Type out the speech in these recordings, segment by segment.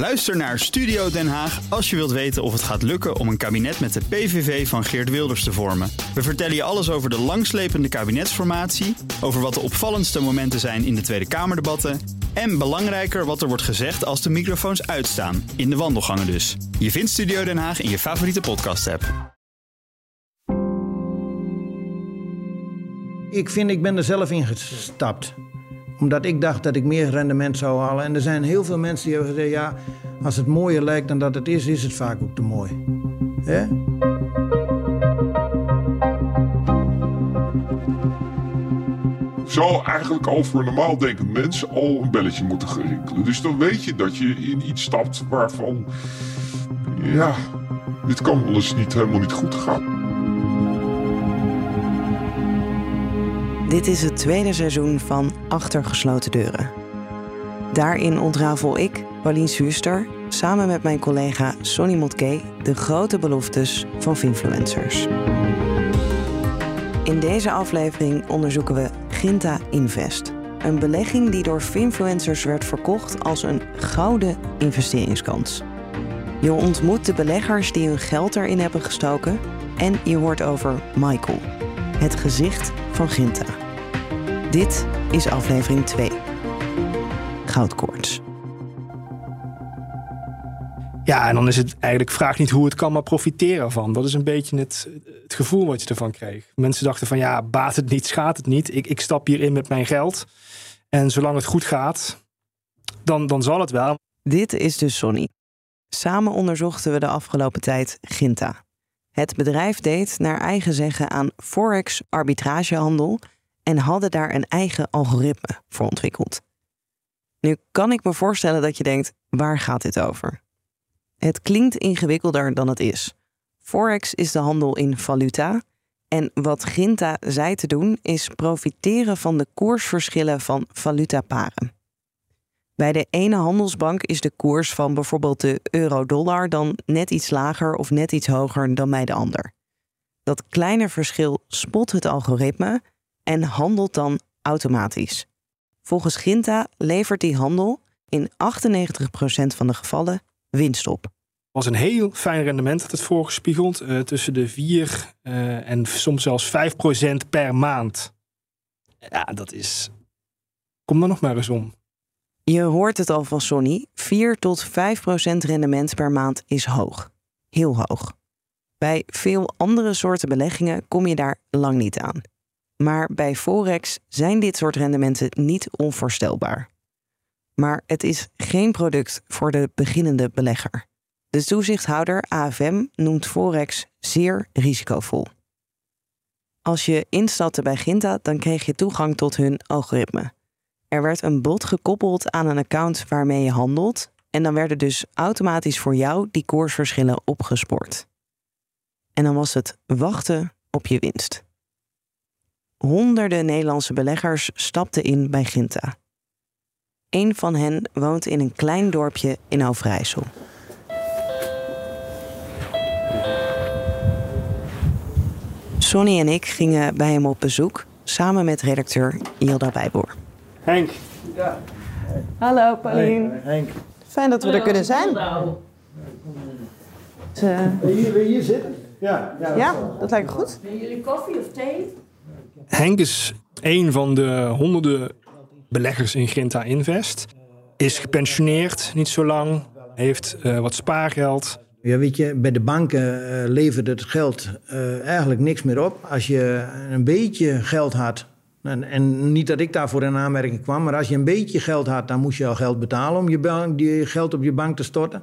Luister naar Studio Den Haag als je wilt weten of het gaat lukken om een kabinet met de PVV van Geert Wilders te vormen. We vertellen je alles over de langslepende kabinetsformatie, over wat de opvallendste momenten zijn in de Tweede Kamerdebatten en belangrijker wat er wordt gezegd als de microfoons uitstaan, in de wandelgangen dus. Je vindt Studio Den Haag in je favoriete podcast-app. Ik vind, ik ben er zelf in gestapt omdat ik dacht dat ik meer rendement zou halen. En er zijn heel veel mensen die hebben gezegd: ja, als het mooier lijkt dan dat het is, is het vaak ook te mooi. Hè? zou eigenlijk al voor normaal denkend mensen al een belletje moeten gerinkelen. Dus dan weet je dat je in iets stapt waarvan, ja, dit kan wel eens niet helemaal niet goed gaan. Dit is het tweede seizoen van Achter gesloten deuren. Daarin ontrafel ik, Paulien Zuurster, samen met mijn collega Sonny Motke de grote beloftes van Finfluencers. In deze aflevering onderzoeken we Ginta Invest. Een belegging die door Finfluencers werd verkocht als een gouden investeringskans. Je ontmoet de beleggers die hun geld erin hebben gestoken en je hoort over Michael, het gezicht van Ginta. Dit is aflevering 2. Goudkoorts. Ja, en dan is het eigenlijk vraag niet hoe het kan, maar profiteren van. Dat is een beetje het, het gevoel wat je ervan kreeg. Mensen dachten van ja, baat het niet, schaadt het niet. Ik, ik stap hierin met mijn geld. En zolang het goed gaat, dan, dan zal het wel. Dit is dus Sonny. Samen onderzochten we de afgelopen tijd Ginta. Het bedrijf deed naar eigen zeggen aan forex arbitragehandel en hadden daar een eigen algoritme voor ontwikkeld. Nu kan ik me voorstellen dat je denkt: waar gaat dit over? Het klinkt ingewikkelder dan het is. Forex is de handel in valuta. En wat Ginta zei te doen, is profiteren van de koersverschillen van valutaparen. Bij de ene handelsbank is de koers van bijvoorbeeld de euro-dollar dan net iets lager of net iets hoger dan bij de ander. Dat kleine verschil spot het algoritme en handelt dan automatisch. Volgens Ginta levert die handel in 98% van de gevallen winst op. was een heel fijn rendement dat het voorgespiegeld. Uh, tussen de 4 uh, en soms zelfs 5% per maand. Ja, dat is. Kom dan nog maar eens om. Je hoort het al van Sonny. 4 tot 5% rendement per maand is hoog. Heel hoog. Bij veel andere soorten beleggingen kom je daar lang niet aan. Maar bij Forex zijn dit soort rendementen niet onvoorstelbaar. Maar het is geen product voor de beginnende belegger. De toezichthouder AFM noemt Forex zeer risicovol. Als je instapte bij Ginta, dan kreeg je toegang tot hun algoritme. Er werd een bot gekoppeld aan een account waarmee je handelt, en dan werden dus automatisch voor jou die koersverschillen opgespoord. En dan was het wachten op je winst. Honderden Nederlandse beleggers stapten in bij Ginta. Een van hen woont in een klein dorpje in Overijssel. Sonny en ik gingen bij hem op bezoek samen met redacteur Hilda Bijboer. Henk. Ja. Hallo Paulien. Henk. Fijn dat we er kunnen zijn. Wil je hier, hier zitten? Ja, ja, Ja, dat lijkt me goed. Willen jullie koffie of thee? Henk is een van de honderden beleggers in Grinta Invest. Is gepensioneerd, niet zo lang. Heeft uh, wat spaargeld. Ja, weet je, bij de banken uh, levert het geld uh, eigenlijk niks meer op. Als je een beetje geld had, en, en, niet dat ik daarvoor in aanmerking kwam, maar als je een beetje geld had, dan moest je al geld betalen om je, bank, geld op je bank te storten.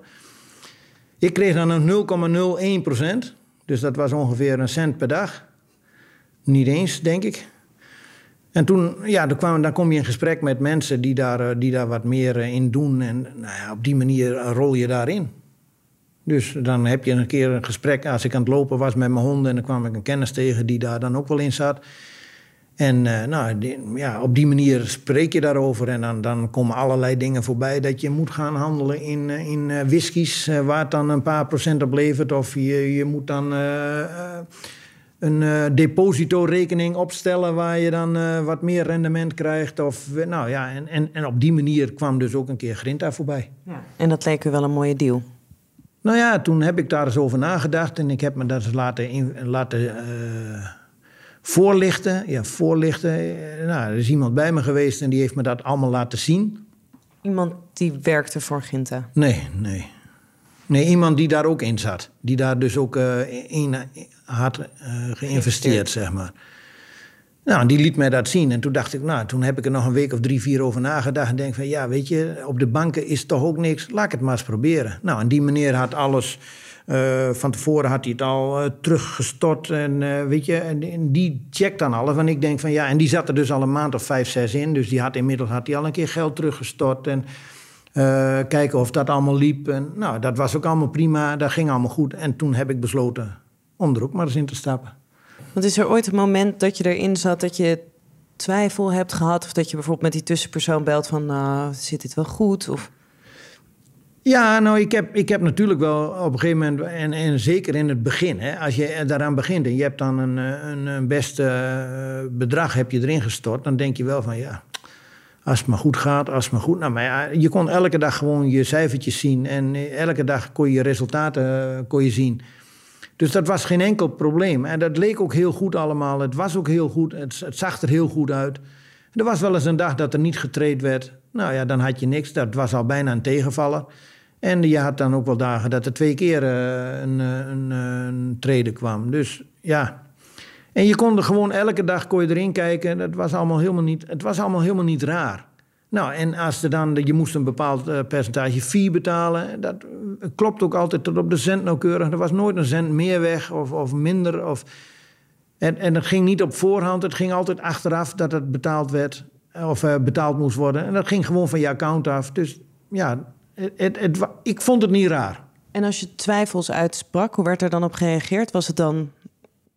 Ik kreeg dan een 0,01 procent, dus dat was ongeveer een cent per dag. Niet eens, denk ik. En toen, ja, dan, kwam, kom je in gesprek met mensen die daar, die daar wat meer in doen. En nou ja, op die manier rol je daarin. Dus dan heb je een keer een gesprek. Als ik aan het lopen was met mijn honden... en dan kwam ik een kennis tegen die daar dan ook wel in zat. En uh, nou, die, ja, op die manier spreek je daarover. En dan, dan komen allerlei dingen voorbij... dat je moet gaan handelen in, in uh, whiskies... Uh, waar het dan een paar procent op levert. Of je, je moet dan een depositorekening opstellen waar je dan wat meer rendement krijgt. Of, nou ja, en, en, en op die manier kwam dus ook een keer Grinta voorbij. Ja. En dat leek u wel een mooie deal? Nou ja, toen heb ik daar eens over nagedacht en ik heb me dat eens laten, in, laten voorlichten. Ja, voorlichten. Nou, er is iemand bij me geweest en die heeft me dat allemaal laten zien. Iemand die werkte voor Ginta? Nee, nee. Nee, iemand die daar ook in zat. Die daar dus ook uh, in had uh, geïnvesteerd, zeg maar. Nou, die liet mij dat zien. En toen dacht ik, nou, toen heb ik er nog een week of drie, vier over nagedacht. En denk van, ja, weet je, op de banken is toch ook niks. Laat ik het maar eens proberen. Nou, en die meneer had alles... Uh, van tevoren had hij het al uh, teruggestort. En uh, weet je, en, en, die checkt dan alles. En ik denk van ja, en die zat er dus al een maand of vijf, zes in. Dus die had inmiddels had hij al een keer geld teruggestort. En kijken of dat allemaal liep. En nou, dat was ook allemaal prima. Dat ging allemaal goed. En toen heb ik besloten om er ook maar eens in te stappen. Want is er ooit een moment dat je erin zat dat je twijfel hebt gehad? Of dat je bijvoorbeeld met die tussenpersoon belt van, nou, zit dit wel goed? Of... Ja, nou, ik heb, ik heb natuurlijk wel op een gegeven moment, en, en zeker in het begin, hè, als je daaraan begint en je hebt dan een, een, een beste bedrag heb je erin gestort, dan denk je wel van ja, als het maar goed gaat, als het maar goed. Nou, maar ja, je kon elke dag gewoon je cijfertjes zien en elke dag kon je resultaten kon je zien. Dus dat was geen enkel probleem. En dat leek ook heel goed allemaal. Het was ook heel goed. Het, het zag er heel goed uit. Er was wel eens een dag dat er niet getraind werd. Nou ja, dan had je niks. Dat was al bijna een tegenvaller. En je had dan ook wel dagen dat er twee keer uh, een, een, een treden kwam. Dus ja. En je kon er gewoon elke dag kon je erin kijken. Dat was allemaal helemaal niet, het was allemaal helemaal niet raar. Nou, en als er dan, je moest een bepaald percentage fee betalen. Dat klopt ook altijd tot op de cent nauwkeurig. Er was nooit een cent meer weg of, of minder. Of, en, en het ging niet op voorhand, het ging altijd achteraf dat het betaald werd. Of betaald moest worden. En dat ging gewoon van je account af. Dus ja, het, het, het, ik vond het niet raar. En als je twijfels uitsprak, hoe werd er dan op gereageerd? Was het dan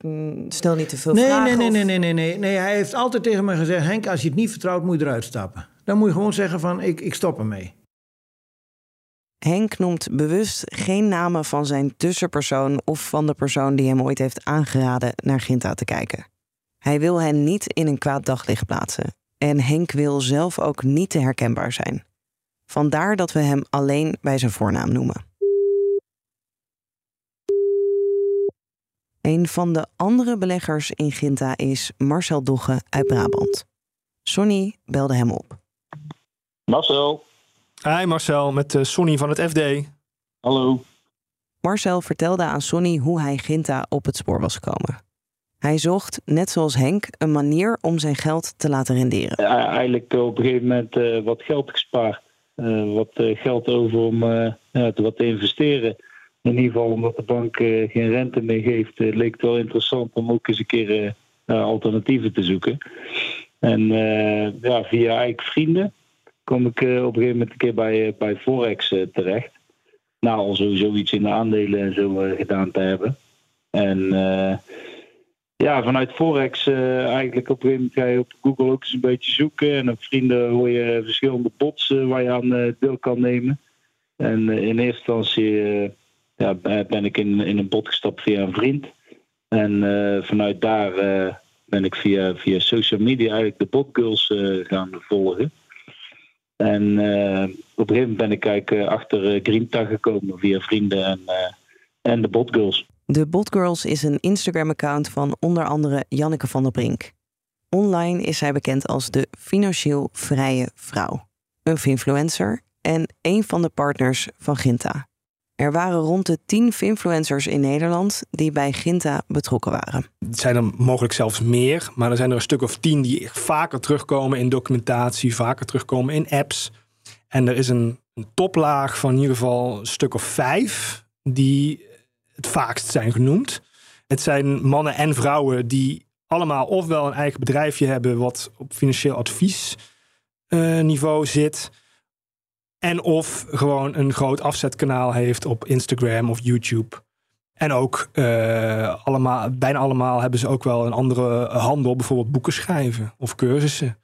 mm, stel niet te veel nee, vragen? Nee, nee, nee, nee, nee, nee. Hij heeft altijd tegen me gezegd: Henk, als je het niet vertrouwt, moet je eruit stappen. Dan moet je gewoon zeggen: van ik, ik stop ermee. Henk noemt bewust geen namen van zijn tussenpersoon of van de persoon die hem ooit heeft aangeraden naar Ginta te kijken. Hij wil hen niet in een kwaad daglicht plaatsen. En Henk wil zelf ook niet te herkenbaar zijn. Vandaar dat we hem alleen bij zijn voornaam noemen. Een van de andere beleggers in Ginta is Marcel Dogge uit Brabant. Sonny belde hem op. Marcel. Hi Marcel, met uh, Sonny van het FD. Hallo. Marcel vertelde aan Sonny hoe hij Ginta op het spoor was gekomen. Hij zocht, net zoals Henk, een manier om zijn geld te laten renderen. Ja, eigenlijk op een gegeven moment uh, wat geld gespaard. Uh, wat geld over om ja, te wat te investeren. In ieder geval omdat de bank geen rente meer geeft, leek het wel interessant om ook eens een keer alternatieven te zoeken. En ja, via eigenlijk vrienden kom ik op een gegeven moment een keer bij, bij Forex terecht. Nou, al sowieso iets in de aandelen en zo gedaan te hebben. En ja, vanuit Forex uh, eigenlijk op een gegeven moment ga je op Google ook eens een beetje zoeken. En op vrienden hoor je verschillende bots uh, waar je aan uh, deel kan nemen. En in eerste instantie ja, ben ik in, in een bot gestapt via een vriend. En vanuit daar ben ik via, via social media eigenlijk de botgirls gaan volgen. En op een gegeven moment ben ik eigenlijk achter Grinta gekomen via vrienden en, en de botgirls. De Botgirls is een Instagram-account van onder andere Janneke van der Brink. Online is zij bekend als de financieel vrije vrouw, een influencer en een van de partners van Ginta. Er waren rond de tien influencers in Nederland die bij Ginta betrokken waren. Het zijn er mogelijk zelfs meer, maar er zijn er een stuk of tien die vaker terugkomen in documentatie, vaker terugkomen in apps. En er is een, een toplaag van in ieder geval een stuk of vijf die het vaakst zijn genoemd. Het zijn mannen en vrouwen die allemaal ofwel een eigen bedrijfje hebben wat op financieel adviesniveau uh, zit. En of gewoon een groot afzetkanaal heeft op Instagram of YouTube. En ook uh, allemaal, bijna allemaal hebben ze ook wel een andere handel, bijvoorbeeld boeken schrijven of cursussen.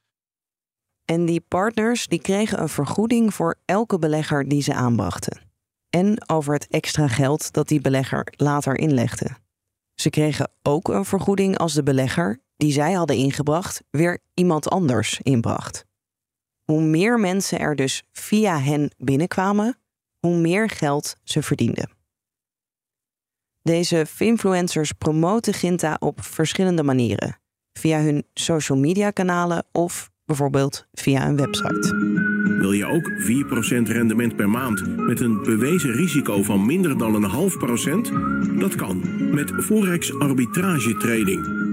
En die partners die kregen een vergoeding voor elke belegger die ze aanbrachten en over het extra geld dat die belegger later inlegde. Ze kregen ook een vergoeding als de belegger die zij hadden ingebracht weer iemand anders inbracht. Hoe meer mensen er dus via hen binnenkwamen, hoe meer geld ze verdienden. Deze influencers promoten Ginta op verschillende manieren. Via hun social media kanalen of bijvoorbeeld via een website. Wil je ook 4% rendement per maand met een bewezen risico van minder dan een half procent? Dat kan met Forex arbitrage trading.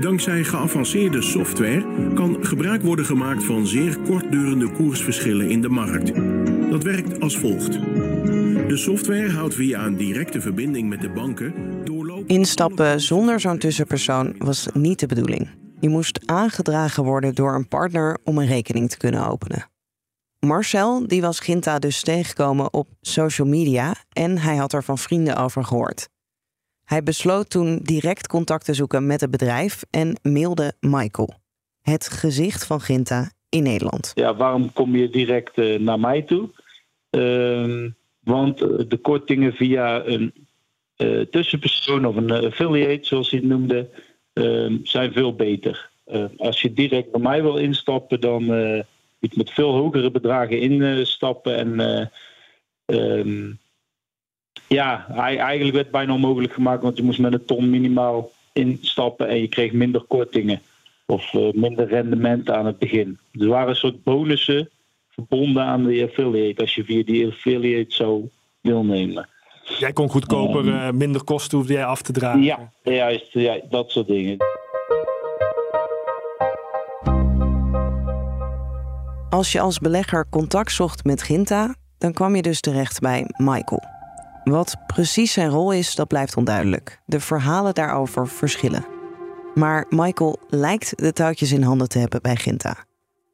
Dankzij geavanceerde software kan gebruik worden gemaakt van zeer kortdurende koersverschillen in de markt. Dat werkt als volgt. De software houdt via een directe verbinding met de banken doorlopend... Instappen zonder zo'n tussenpersoon was niet de bedoeling. Je moest aangedragen worden door een partner om een rekening te kunnen openen. Marcel die was Ginta dus tegengekomen op social media en hij had er van vrienden over gehoord. Hij besloot toen direct contact te zoeken met het bedrijf en mailde Michael, het gezicht van Ginta in Nederland. Ja, waarom kom je direct uh, naar mij toe? Uh, want eh, de kortingen via een uh, tussenpersoon of een affiliate, zoals hij het noemde, ehm, zijn veel beter. als je direct bij mij wil instappen, dan moet je met veel hogere bedragen instappen. En um, ja, eigenlijk werd het bijna onmogelijk gemaakt, want je moest met een ton minimaal instappen en je kreeg minder kortingen of uh, minder rendement aan het begin. Dus er waren een soort bonussen verbonden aan de affiliate als je via die affiliate zou deelnemen. Jij kon goedkoper, uh, minder kosten hoefde jij af te dragen. Ja, juist, ja, dat soort dingen. Als je als belegger contact zocht met Ginta, dan kwam je dus terecht bij Michael. Wat precies zijn rol is, dat blijft onduidelijk. De verhalen daarover verschillen. Maar Michael lijkt de touwtjes in handen te hebben bij Ginta.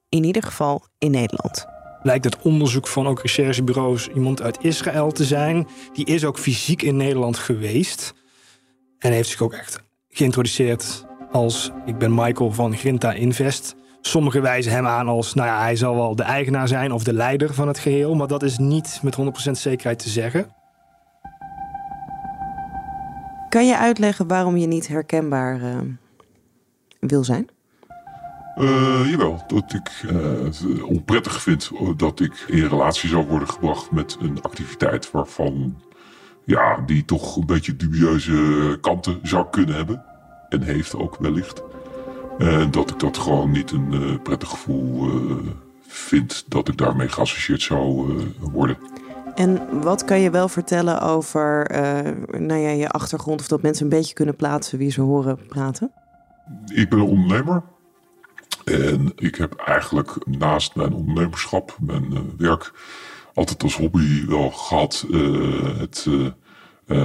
In ieder geval in Nederland. Lijkt het onderzoek van ook recherchebureaus iemand uit Israël te zijn. Die is ook fysiek in Nederland geweest. En heeft zich ook echt geïntroduceerd als ik ben Michael van Ginta Invest. Sommigen wijzen hem aan als, nou ja, hij zal wel de eigenaar zijn of de leider van het geheel. Maar dat is niet met 100% zekerheid te zeggen. Kan je uitleggen waarom je niet herkenbaar uh, wil zijn? Uh, jawel, dat ik uh, onprettig vind dat ik in relatie zou worden gebracht met een activiteit waarvan ja, die toch een beetje dubieuze kanten zou kunnen hebben. En heeft ook wellicht. En dat ik dat gewoon niet een uh, prettig gevoel vind dat ik daarmee geassocieerd zou worden. En wat kan je wel vertellen over nou ja, je achtergrond of dat mensen een beetje kunnen plaatsen wie ze horen praten? Ik ben een ondernemer. En ik heb eigenlijk naast mijn ondernemerschap, mijn uh, werk, altijd als hobby wel gehad uh, het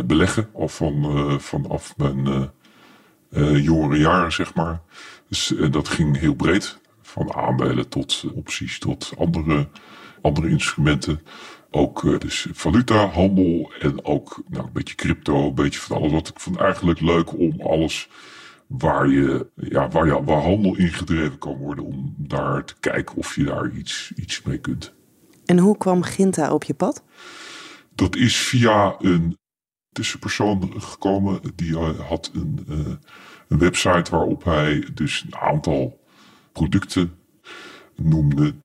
beleggen. Al van, vanaf mijn jongere jaren, zeg maar. Dus dat ging heel breed. Van aandelen tot opties tot andere, andere instrumenten. Ook dus valuta, handel en ook nou, een beetje crypto, een beetje van alles. Wat ik vond eigenlijk leuk om alles waar, je, ja, waar, je, waar handel in gedreven kan worden, om daar te kijken of je daar iets, iets mee kunt. En hoe kwam Ginta op je pad? Dat is via een tussenpersoon gekomen. Die had een, uh, een website waarop hij dus een aantal producten noemde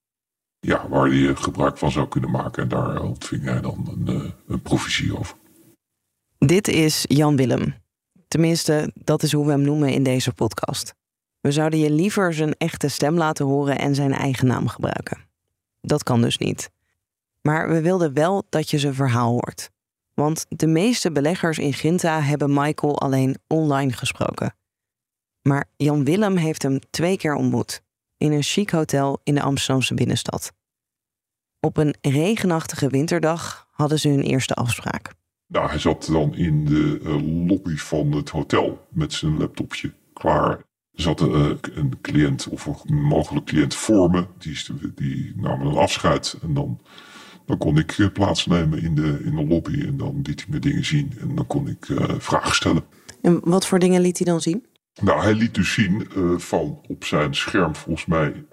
ja, waar je gebruik van zou kunnen maken. En daar ontving hij dan een, uh, een provisie over. Dit is Jan Willem. Tenminste, dat is hoe we hem noemen in deze podcast. We zouden je liever zijn echte stem laten horen en zijn eigen naam gebruiken. Dat kan dus niet. Maar we wilden wel dat je zijn verhaal hoort. Want de meeste beleggers in Ginta hebben Michael alleen online gesproken. Maar Jan Willem heeft hem twee keer ontmoet in een chic hotel in de Amsterdamse binnenstad. Op een regenachtige winterdag hadden ze hun eerste afspraak. Nou, hij zat dan in de uh, lobby van het hotel met zijn laptopje klaar. Er zat een, uh, een cliënt of een mogelijk cliënt voor me. Die, die nam een afscheid en dan, dan kon ik uh, plaatsnemen in de, in de lobby. En dan liet hij me dingen zien en dan kon ik vragen stellen. En wat voor dingen liet hij dan zien? Nou, hij liet dus zien uh, van op zijn scherm volgens mij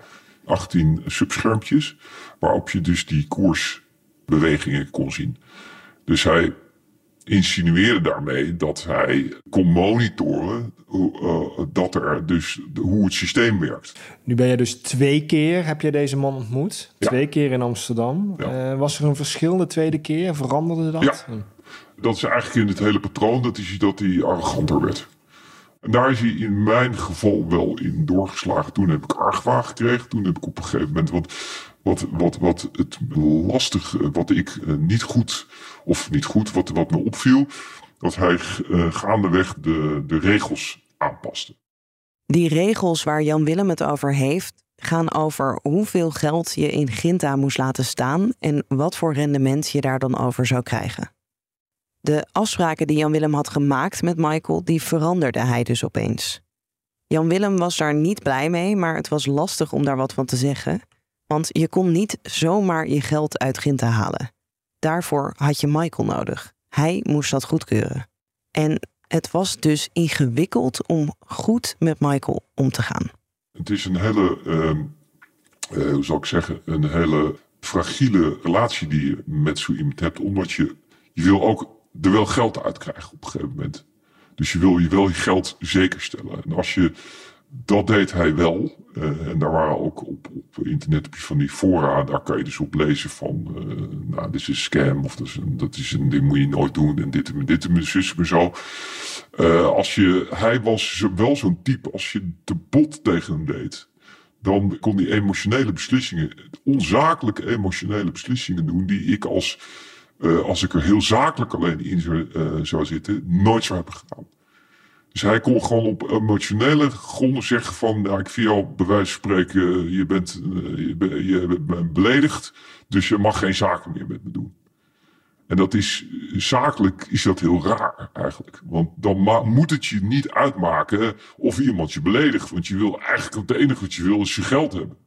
18 subschermpjes. Waarop je dus die koersbewegingen kon zien. Dus hij insinueerde daarmee dat hij kon monitoren uh, dat er dus hoe het systeem werkt. Nu ben je dus twee keer heb je deze man ontmoet, twee keer in Amsterdam. Ja. Uh, was er een verschil de tweede keer? Veranderde dat? Ja. Dat is eigenlijk in het hele patroon dat is dat hij arroganter werd. En daar is hij in mijn geval wel in doorgeslagen. Toen heb ik argwaan gekregen. Toen heb ik op een gegeven moment wat, wat, wat, wat het lastig, wat ik niet goed, of niet goed, wat, wat me opviel, dat hij uh, gaandeweg de, de regels aanpaste. Die regels waar Jan Willem het over heeft, gaan over hoeveel geld je in Ginta moest laten staan en wat voor rendement je daar dan over zou krijgen. De afspraken die Jan Willem had gemaakt met Michael, die veranderde hij dus opeens. Jan Willem was daar niet blij mee, maar het was lastig om daar wat van te zeggen. Want je kon niet zomaar je geld uit Ginta halen. Daarvoor had je Michael nodig. Hij moest dat goedkeuren. En het was dus ingewikkeld om goed met Michael om te gaan. Het is een hele, uh, hoe zou ik zeggen, een hele fragiele relatie die je met zo iemand hebt. Omdat je, je wil ook er wel geld uit krijgen op een gegeven moment. Dus je wil je wel je geld zeker stellen. En als je dat deed hij wel. Uh, en daar waren ook op, op internet van die fora, daar kan je dus op lezen van, uh, nou, dit is een scam of dat is een, dat is een, dit moet je nooit doen en dit en dit en zus en zo. Uh, als je, hij was wel zo'n type, als je te bot tegen hem deed, dan kon hij emotionele beslissingen, onzakelijke emotionele beslissingen doen, die ik als, als ik er heel zakelijk alleen in zou zitten, nooit zou hebben gedaan. Dus hij kon gewoon op emotionele gronden zeggen van... Nou, ik vind jou bij wijze van spreken, je bent, eh, je, bent, je bent beledigd... dus je mag geen zaken meer met me doen. En dat is, zakelijk is dat heel raar eigenlijk. Want dan moet het je niet uitmaken of iemand je beledigt. Want je wil eigenlijk, het enige wat je wil is je geld hebben.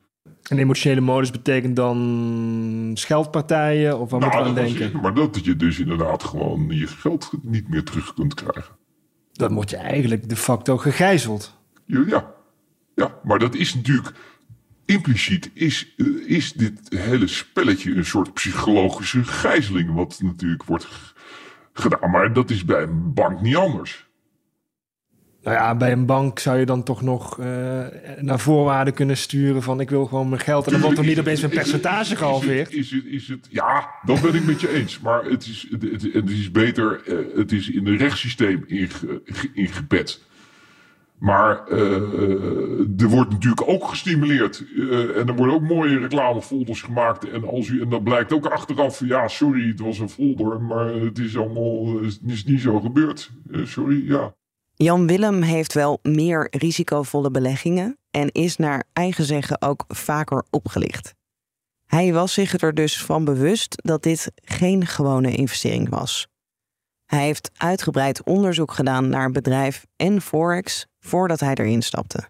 En emotionele modus betekent dan scheldpartijen of wat nou, moet je aan denken? maar dat je dus inderdaad gewoon je geld niet meer terug kunt krijgen dan word je eigenlijk de facto gegijzeld. Ja, ja maar dat is natuurlijk impliciet is, eh, is dit hele spelletje een soort psychologische gijzeling, wat natuurlijk wordt gedaan. Maar dat is bij een bank niet anders. Nou ja, bij een bank zou je dan toch nog uh, naar voorwaarden kunnen sturen van ik wil gewoon mijn geld. En dan wordt er niet opeens een percentage gehalveerd. Is is het, ja, dat ben ik met je eens. Maar het is, het, is beter, uh, het is in het rechtssysteem inge, ingebed. Maar uh, er wordt natuurlijk ook gestimuleerd. en er worden ook mooie reclamefolders gemaakt. En, als u, en dat blijkt ook achteraf, ja, sorry, het was een folder. Maar het is allemaal, is niet zo gebeurd. sorry, ja. Jan Willem heeft wel meer risicovolle beleggingen en is naar eigen zeggen ook vaker opgelicht. Hij was zich er dus van bewust dat dit geen gewone investering was. Hij heeft uitgebreid onderzoek gedaan naar bedrijf en Forex voordat hij erin stapte.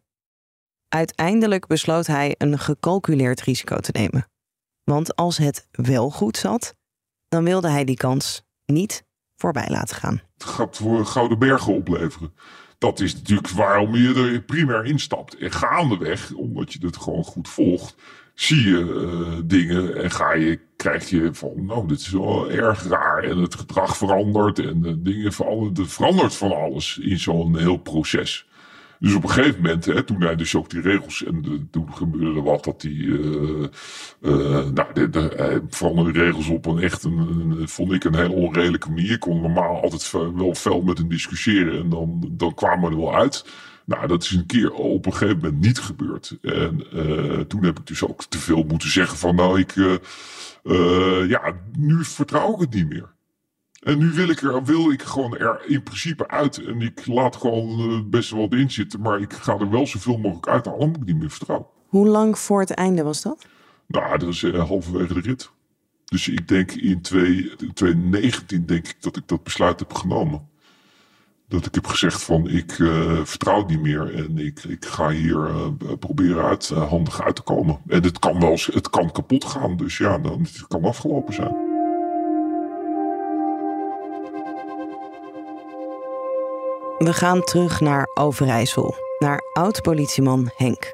Uiteindelijk besloot hij een gecalculeerd risico te nemen. Want als het wel goed zat, dan wilde hij die kans niet voorbij laten gaan. Het gaat voor Gouden Bergen opleveren. Dat is natuurlijk waarom je er primair instapt. En gaandeweg, omdat je het gewoon goed volgt, zie je uh, dingen en ga je, krijg je van, nou, dit is wel erg raar. En het gedrag verandert en de dingen veranderen. Het verandert van alles in zo'n heel proces. Dus op een gegeven moment, hè, toen hij dus ook die regels en toen gebeurde wat dat die, nou, de, de, hij veranderde de regels op een echt, een, vond ik een hele onredelijke manier. Kon normaal altijd wel fel met hem discussiëren en dan, dan kwamen we er wel uit. Nou, dat is een keer op een gegeven moment niet gebeurd. En uh, toen heb ik dus ook te veel moeten zeggen van, nou, ik, ja, nu vertrouw ik het niet meer. En nu wil ik er, wil ik gewoon er in principe uit. En ik laat gewoon best wel wat in zitten. Maar ik ga er wel zoveel mogelijk uit halen. moet ik niet meer vertrouwen. Hoe lang voor het einde was dat? Nou, dat is uh, halverwege de rit. Dus ik denk in 2019 denk ik dat ik dat besluit heb genomen. Dat ik heb gezegd van ik uh, vertrouw het niet meer. En ik, ik ga hier proberen uit, handig uit te komen. En het kan wel het kan kapot gaan. Dus ja, dan, het kan afgelopen zijn. We gaan terug naar Overijssel, naar oud-politieman Henk.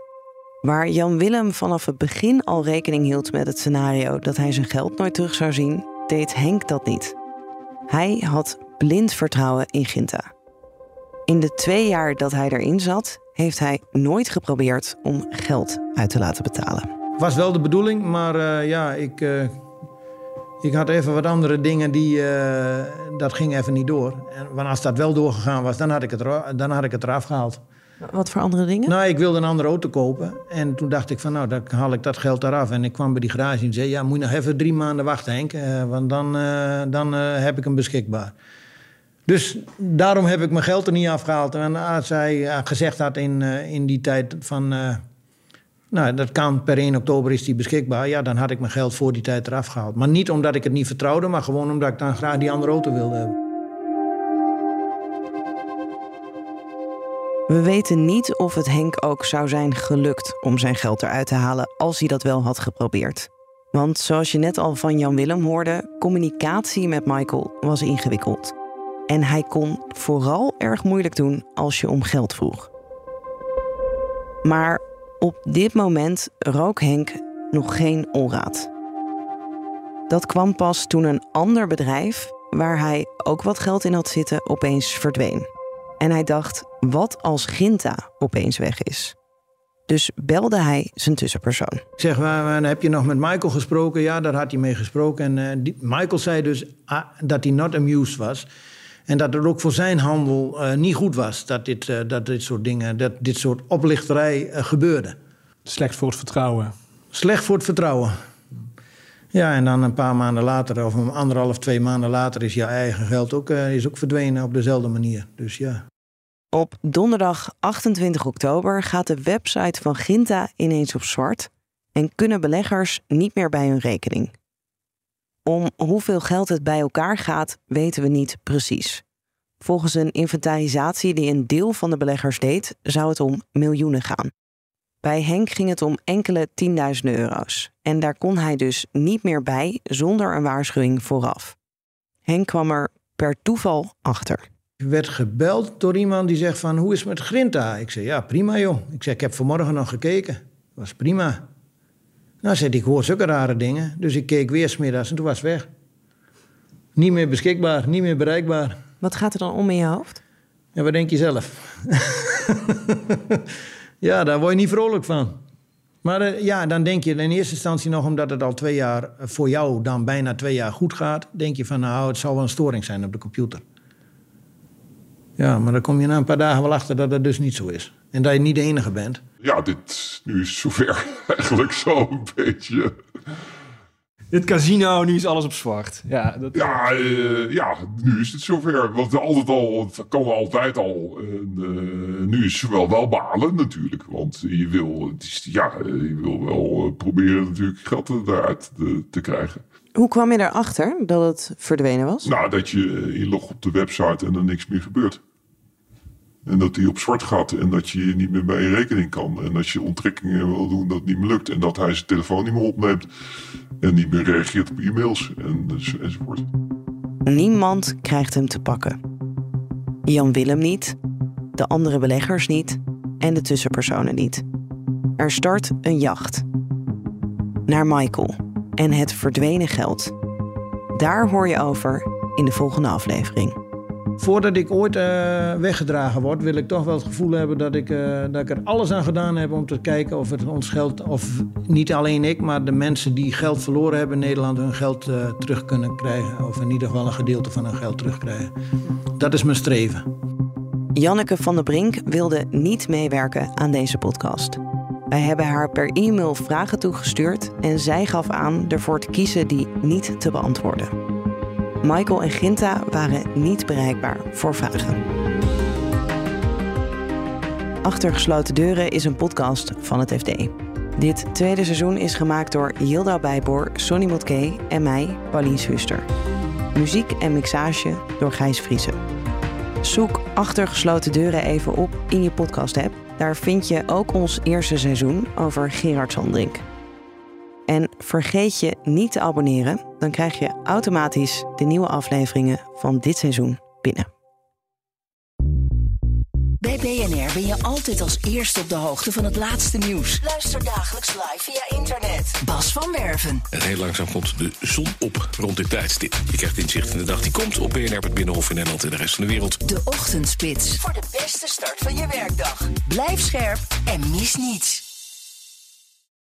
Waar Jan Willem vanaf het begin al rekening hield met het scenario dat hij zijn geld nooit terug zou zien, deed Henk dat niet. Hij had blind vertrouwen in Ginta. In de twee jaar dat hij erin zat, heeft hij nooit geprobeerd om geld uit te laten betalen. Was wel de bedoeling, maar uh, ja, ik, uh, ik had even wat andere dingen die. Uh, dat ging even niet door. En, want als dat wel doorgegaan was, dan had ik het, dan had ik het eraf gehaald. Wat voor andere dingen? Nou, ik wilde een andere auto kopen. En toen dacht ik van, nou, dan haal ik dat geld eraf. En ik kwam bij die garage en zei, ja, moet je nog even drie maanden wachten, Henk. want dan, dan heb ik hem beschikbaar. Dus daarom heb ik mijn geld er niet afgehaald. En als hij gezegd had in, in die tijd van... Nou, dat kan per 1 oktober is die beschikbaar. Ja, dan had ik mijn geld voor die tijd eraf gehaald. Maar niet omdat ik het niet vertrouwde, maar gewoon omdat ik dan graag die andere auto wilde hebben. We weten niet of het Henk ook zou zijn gelukt om zijn geld eruit te halen als hij dat wel had geprobeerd. Want zoals je net al van Jan Willem hoorde, communicatie met Michael was ingewikkeld. En hij kon vooral erg moeilijk doen als je om geld vroeg. Maar op dit moment rook Henk nog geen onraad. Dat kwam pas toen een ander bedrijf, waar hij ook wat geld in had zitten, opeens verdween. En hij dacht: wat als Ginta opeens weg is? Dus belde hij zijn tussenpersoon. Ik zeg, waar, heb je nog met Michael gesproken? Ja, daar had hij mee gesproken. En uh, Michael zei dus ah, dat hij not amused was. En dat het ook voor zijn handel uh, niet goed was dat dit, uh, dat dit soort dingen, dat dit soort oplichterij uh, gebeurde. Slecht voor het vertrouwen. Slecht voor het vertrouwen. Ja, en dan een paar maanden later, of een anderhalf, twee maanden later, is je eigen geld ook, is ook verdwenen op dezelfde manier. Dus ja. Op donderdag 28 oktober gaat de website van Ginta ineens op zwart en kunnen beleggers niet meer bij hun rekening. Om hoeveel geld het bij elkaar gaat, weten we niet precies. Volgens een inventarisatie die een deel van de beleggers deed, zou het om miljoenen gaan. Bij Henk ging het om enkele tienduizenden euro's. En daar kon hij dus niet meer bij zonder een waarschuwing vooraf. Henk kwam er per toeval achter. Ik werd gebeld door iemand die zegt van, hoe is het met Grinta? Ik zei, ja, prima joh. Ik zei, ik heb vanmorgen nog gekeken. was prima. Nou, zei ik hoor zulke rare dingen. Dus ik keek weer smiddags en toen was het weg. Niet meer beschikbaar, niet meer bereikbaar. Wat gaat er dan om in je hoofd? En wat denk je zelf? ja, daar word je niet vrolijk van. Maar uh, ja, dan denk je in eerste instantie nog, omdat het al twee jaar uh, voor jou dan bijna twee jaar goed gaat, denk je van nou, het zal wel een storing zijn op de computer. Ja, maar dan kom je na een paar dagen wel achter dat dat dus niet zo is. En dat je niet de enige bent. Ja, dit nu is zover eigenlijk zo een beetje. Dit casino, nu is alles op zwart. Ja, dat... ja, uh, ja, nu is het zover. Want altijd al, het kan altijd al. En, uh, nu is het wel wel balen natuurlijk. Want je wil, het is, ja, je wil wel proberen natuurlijk geld eruit te, te krijgen. Hoe kwam je erachter dat het verdwenen was? Nou, dat je inlogt op de website en er niks meer gebeurt. En dat die op zwart gaat en dat je niet meer bij je rekening kan. En als je onttrekkingen wil doen, dat niet meer lukt. En dat hij zijn telefoon niet meer opneemt. En niet meer reageert op e-mails en, enzovoort. Niemand krijgt hem te pakken. Jan Willem niet, de andere beleggers niet en de tussenpersonen niet. Er start een jacht. Naar Michael en het verdwenen geld. Daar hoor je over in de volgende aflevering. Voordat ik ooit uh, weggedragen word, wil ik toch wel het gevoel hebben dat ik, uh, dat ik er alles aan gedaan heb om te kijken of het ons geld, of niet alleen ik, maar de mensen die geld verloren hebben in Nederland hun geld uh, terug kunnen krijgen. Of in ieder geval een gedeelte van hun geld terugkrijgen. Dat is mijn streven. Janneke van der Brink wilde niet meewerken aan deze podcast. Wij hebben haar per e-mail vragen toegestuurd en zij gaf aan ervoor te kiezen die niet te beantwoorden. Michael en Ginta waren niet bereikbaar voor vragen. Achter gesloten deuren is een podcast van het FD. Dit tweede seizoen is gemaakt door Yilda Bijboor, Sonny Motke en mij, Paulien Schuster. Muziek en mixage door Gijs Vriezen. Zoek Achter gesloten deuren even op in je podcast-app. Daar vind je ook ons eerste seizoen over Gerard Sandrink. En vergeet je niet te abonneren, dan krijg je automatisch de nieuwe afleveringen van dit seizoen binnen. Bij BNR ben je altijd als eerste op de hoogte van het laatste nieuws. Luister dagelijks live via internet. Bas van Werven. En heel langzaam komt de zon op rond dit tijdstip. Je krijgt inzicht in de dag die komt op BNR, het Binnenhof in Nederland en de rest van de wereld. De Ochtendspits. Voor de beste start van je werkdag. Blijf scherp en mis niets.